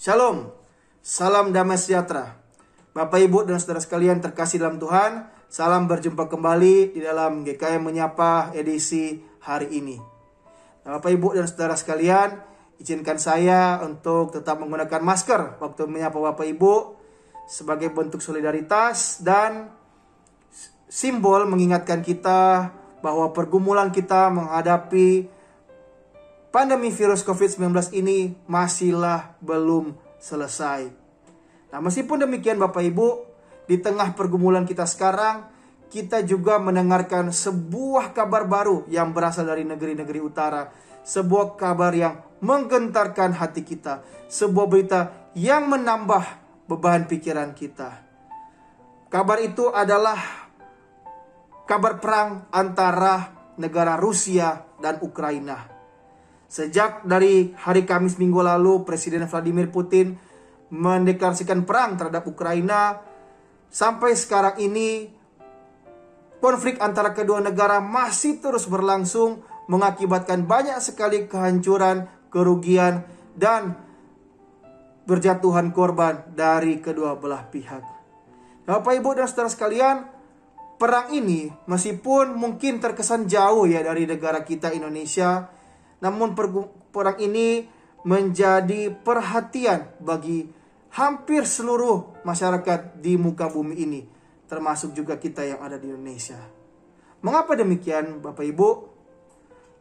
Shalom, salam damai sejahtera. Bapak, Ibu, dan saudara sekalian terkasih dalam Tuhan, salam berjumpa kembali di dalam GKM Menyapa edisi hari ini. Bapak, Ibu, dan saudara sekalian, izinkan saya untuk tetap menggunakan masker waktu menyapa Bapak, Ibu sebagai bentuk solidaritas dan simbol mengingatkan kita bahwa pergumulan kita menghadapi pandemi virus COVID-19 ini masihlah belum selesai. Nah, meskipun demikian Bapak Ibu, di tengah pergumulan kita sekarang, kita juga mendengarkan sebuah kabar baru yang berasal dari negeri-negeri utara. Sebuah kabar yang menggentarkan hati kita. Sebuah berita yang menambah beban pikiran kita. Kabar itu adalah kabar perang antara negara Rusia dan Ukraina. Sejak dari hari Kamis minggu lalu, Presiden Vladimir Putin mendeklarasikan perang terhadap Ukraina. Sampai sekarang ini, konflik antara kedua negara masih terus berlangsung, mengakibatkan banyak sekali kehancuran, kerugian, dan berjatuhan korban dari kedua belah pihak. Bapak, Ibu, dan saudara sekalian, perang ini meskipun mungkin terkesan jauh ya dari negara kita Indonesia, namun perang ini menjadi perhatian bagi hampir seluruh masyarakat di muka bumi ini, termasuk juga kita yang ada di Indonesia. Mengapa demikian, Bapak Ibu?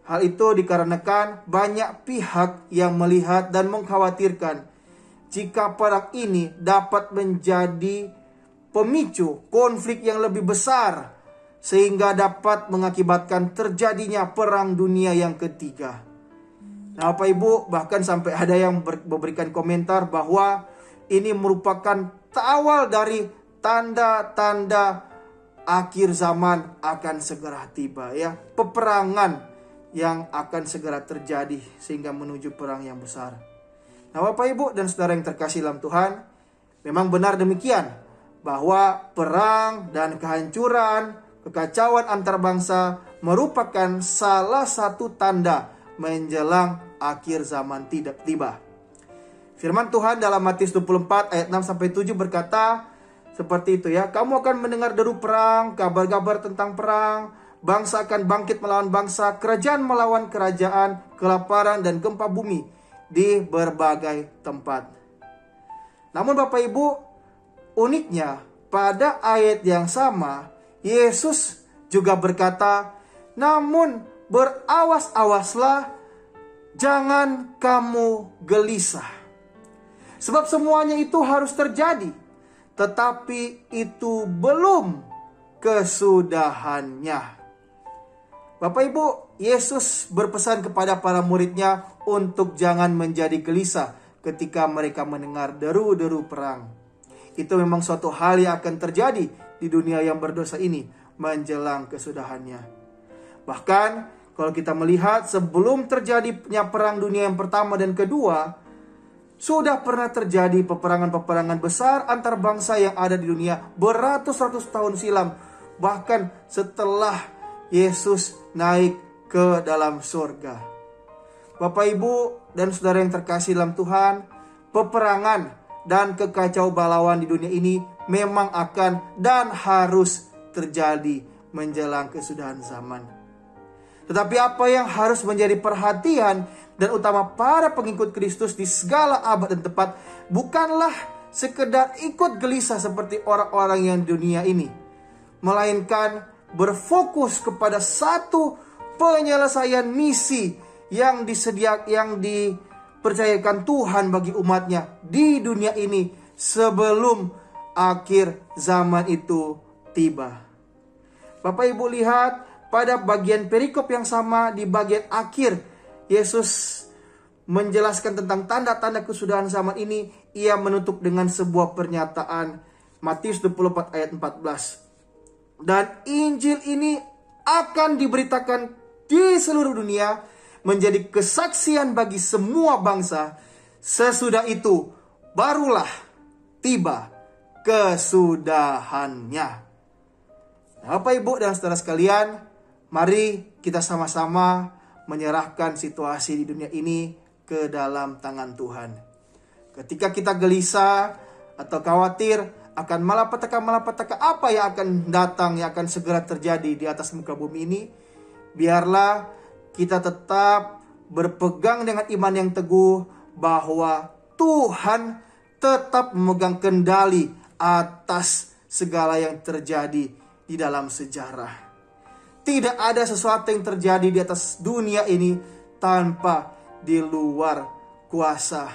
Hal itu dikarenakan banyak pihak yang melihat dan mengkhawatirkan jika perang ini dapat menjadi pemicu konflik yang lebih besar sehingga dapat mengakibatkan terjadinya perang dunia yang ketiga. Nah, Bapak Ibu bahkan sampai ada yang memberikan komentar bahwa ini merupakan awal dari tanda-tanda akhir zaman akan segera tiba ya. Peperangan yang akan segera terjadi sehingga menuju perang yang besar. Nah, Bapak Ibu dan Saudara yang terkasih dalam Tuhan, memang benar demikian bahwa perang dan kehancuran, kekacauan antar bangsa merupakan salah satu tanda menjelang akhir zaman tidak tiba. Firman Tuhan dalam Matius 24 ayat 6 sampai 7 berkata seperti itu ya. Kamu akan mendengar deru perang, kabar-kabar tentang perang, bangsa akan bangkit melawan bangsa, kerajaan melawan kerajaan, kelaparan dan gempa bumi di berbagai tempat. Namun Bapak Ibu, uniknya pada ayat yang sama Yesus juga berkata, "Namun berawas-awaslah jangan kamu gelisah. Sebab semuanya itu harus terjadi, tetapi itu belum kesudahannya. Bapak Ibu, Yesus berpesan kepada para muridnya untuk jangan menjadi gelisah ketika mereka mendengar deru-deru perang. Itu memang suatu hal yang akan terjadi di dunia yang berdosa ini menjelang kesudahannya. Bahkan kalau kita melihat sebelum terjadinya perang dunia yang pertama dan kedua, sudah pernah terjadi peperangan-peperangan besar antar bangsa yang ada di dunia beratus-ratus tahun silam. Bahkan setelah Yesus naik ke dalam surga. Bapak Ibu dan saudara yang terkasih dalam Tuhan, peperangan dan kekacau balauan di dunia ini memang akan dan harus terjadi menjelang kesudahan zaman. Tetapi apa yang harus menjadi perhatian dan utama para pengikut Kristus di segala abad dan tempat bukanlah sekedar ikut gelisah seperti orang-orang yang dunia ini, melainkan berfokus kepada satu penyelesaian misi yang disediakan yang dipercayakan Tuhan bagi umatnya di dunia ini sebelum akhir zaman itu tiba. Bapak Ibu lihat pada bagian perikop yang sama di bagian akhir. Yesus menjelaskan tentang tanda-tanda kesudahan zaman ini. Ia menutup dengan sebuah pernyataan. Matius 24 ayat 14 dan Injil ini akan diberitakan di seluruh dunia menjadi kesaksian bagi semua bangsa. Sesudah itu barulah tiba kesudahannya. Bapak Ibu dan saudara sekalian Mari kita sama-sama menyerahkan situasi di dunia ini ke dalam tangan Tuhan. Ketika kita gelisah atau khawatir akan malapetaka-malapetaka apa yang akan datang, yang akan segera terjadi di atas muka bumi ini, biarlah kita tetap berpegang dengan iman yang teguh bahwa Tuhan tetap memegang kendali atas segala yang terjadi di dalam sejarah. Tidak ada sesuatu yang terjadi di atas dunia ini tanpa di luar kuasa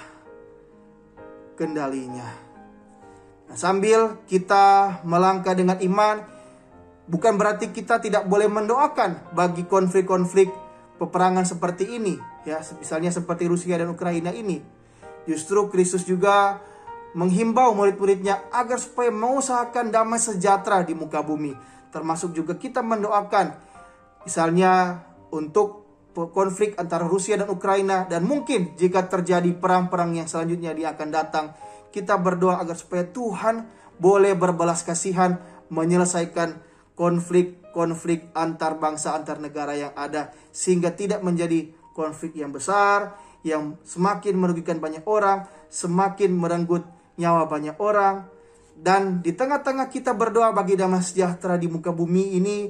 kendalinya. Nah, sambil kita melangkah dengan iman, bukan berarti kita tidak boleh mendoakan bagi konflik-konflik peperangan seperti ini, ya, misalnya seperti Rusia dan Ukraina ini. Justru Kristus juga menghimbau murid-muridnya agar supaya mengusahakan damai sejahtera di muka bumi, termasuk juga kita mendoakan misalnya untuk konflik antara Rusia dan Ukraina dan mungkin jika terjadi perang-perang yang selanjutnya dia akan datang kita berdoa agar supaya Tuhan boleh berbalas kasihan menyelesaikan konflik-konflik antar bangsa antar negara yang ada sehingga tidak menjadi konflik yang besar yang semakin merugikan banyak orang semakin merenggut nyawa banyak orang dan di tengah-tengah kita berdoa bagi damai sejahtera di muka bumi ini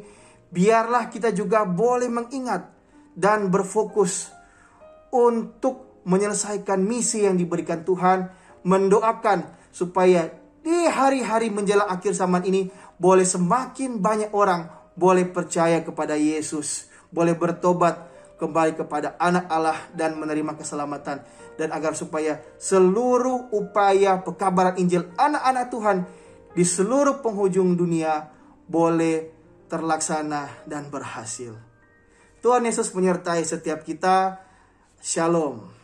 biarlah kita juga boleh mengingat dan berfokus untuk menyelesaikan misi yang diberikan Tuhan, mendoakan supaya di hari-hari menjelang akhir zaman ini boleh semakin banyak orang boleh percaya kepada Yesus, boleh bertobat kembali kepada anak Allah dan menerima keselamatan dan agar supaya seluruh upaya pekabaran Injil anak-anak Tuhan di seluruh penghujung dunia boleh terlaksana dan berhasil. Tuhan Yesus menyertai setiap kita. Shalom.